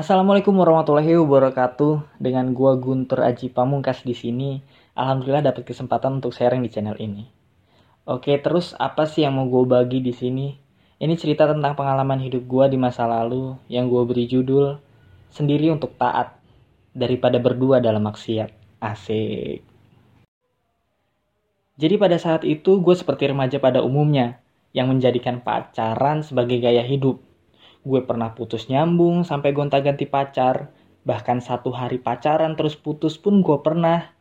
Assalamualaikum warahmatullahi wabarakatuh. Dengan gua Guntur Aji Pamungkas di sini, alhamdulillah dapat kesempatan untuk sharing di channel ini. Oke, terus apa sih yang mau gue bagi di sini? Ini cerita tentang pengalaman hidup gua di masa lalu yang gue beri judul Sendiri untuk Taat daripada berdua dalam maksiat. Asik. Jadi pada saat itu gue seperti remaja pada umumnya yang menjadikan pacaran sebagai gaya hidup gue pernah putus nyambung sampai gonta-ganti pacar. Bahkan satu hari pacaran terus putus pun gue pernah.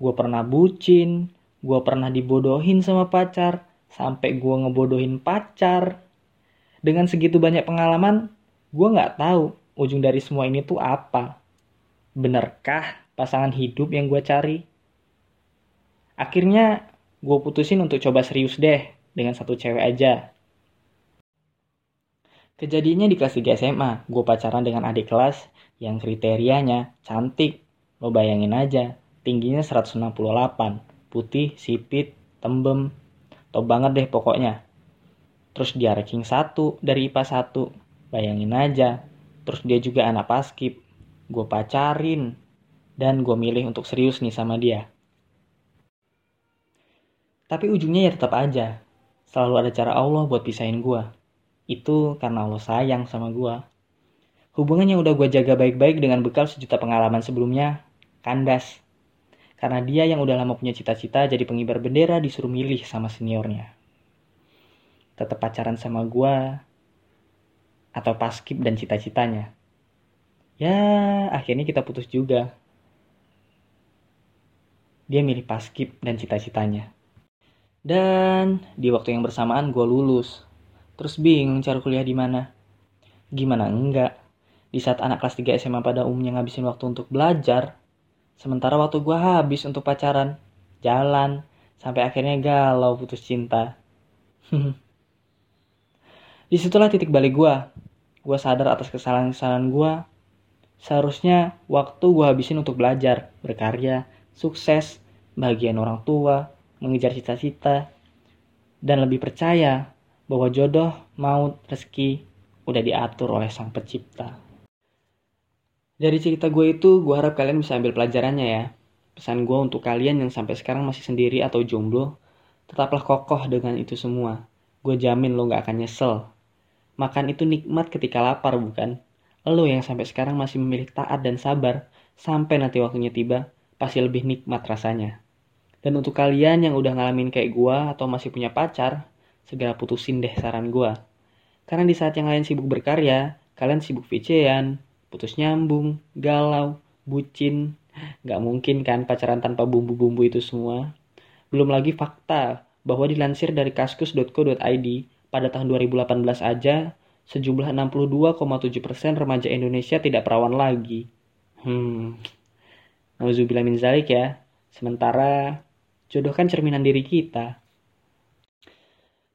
Gue pernah bucin, gue pernah dibodohin sama pacar, sampai gue ngebodohin pacar. Dengan segitu banyak pengalaman, gue gak tahu ujung dari semua ini tuh apa. Benerkah pasangan hidup yang gue cari? Akhirnya gue putusin untuk coba serius deh dengan satu cewek aja. Kejadiannya di kelas 3 SMA, gue pacaran dengan adik kelas yang kriterianya cantik. Lo bayangin aja, tingginya 168, putih, sipit, tembem, top banget deh pokoknya. Terus dia ranking 1 dari IPA 1, bayangin aja. Terus dia juga anak paskip, gue pacarin, dan gue milih untuk serius nih sama dia. Tapi ujungnya ya tetap aja, selalu ada cara Allah buat pisahin gue itu karena Allah sayang sama gue. Hubungan yang udah gue jaga baik-baik dengan bekal sejuta pengalaman sebelumnya, kandas. Karena dia yang udah lama punya cita-cita jadi pengibar bendera disuruh milih sama seniornya. Tetap pacaran sama gue, atau paskip dan cita-citanya. Ya, akhirnya kita putus juga. Dia milih paskip dan cita-citanya. Dan di waktu yang bersamaan gue lulus Terus bingung cari kuliah di mana. Gimana enggak? Di saat anak kelas 3 SMA pada umumnya ngabisin waktu untuk belajar, sementara waktu gue habis untuk pacaran, jalan, sampai akhirnya galau putus cinta. Di situlah titik balik gue. Gue sadar atas kesalahan-kesalahan gue. Seharusnya waktu gue habisin untuk belajar, berkarya, sukses, bagian orang tua, mengejar cita-cita, dan lebih percaya bahwa jodoh, maut, rezeki udah diatur oleh sang pencipta. Dari cerita gue itu, gue harap kalian bisa ambil pelajarannya ya. Pesan gue untuk kalian yang sampai sekarang masih sendiri atau jomblo, tetaplah kokoh dengan itu semua. Gue jamin lo gak akan nyesel. Makan itu nikmat ketika lapar bukan? Lo yang sampai sekarang masih memilih taat dan sabar, sampai nanti waktunya tiba, pasti lebih nikmat rasanya. Dan untuk kalian yang udah ngalamin kayak gue atau masih punya pacar, segera putusin deh saran gue. Karena di saat yang lain sibuk berkarya, kalian sibuk VC-an, putus nyambung, galau, bucin. Gak mungkin kan pacaran tanpa bumbu-bumbu itu semua. Belum lagi fakta bahwa dilansir dari kaskus.co.id pada tahun 2018 aja, sejumlah 62,7% remaja Indonesia tidak perawan lagi. Hmm, Nauzubillah min zalik ya. Sementara jodoh kan cerminan diri kita.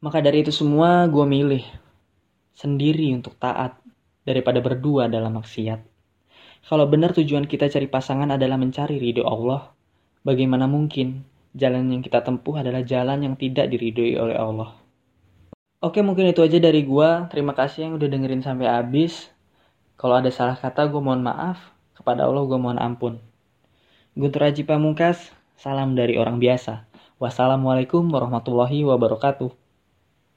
Maka dari itu semua gue milih sendiri untuk taat daripada berdua dalam maksiat. Kalau benar tujuan kita cari pasangan adalah mencari ridho Allah, bagaimana mungkin jalan yang kita tempuh adalah jalan yang tidak diridhoi oleh Allah. Oke mungkin itu aja dari gue. Terima kasih yang udah dengerin sampai habis. Kalau ada salah kata gue mohon maaf. Kepada Allah gue mohon ampun. Guntur Haji Pamungkas, salam dari orang biasa. Wassalamualaikum warahmatullahi wabarakatuh.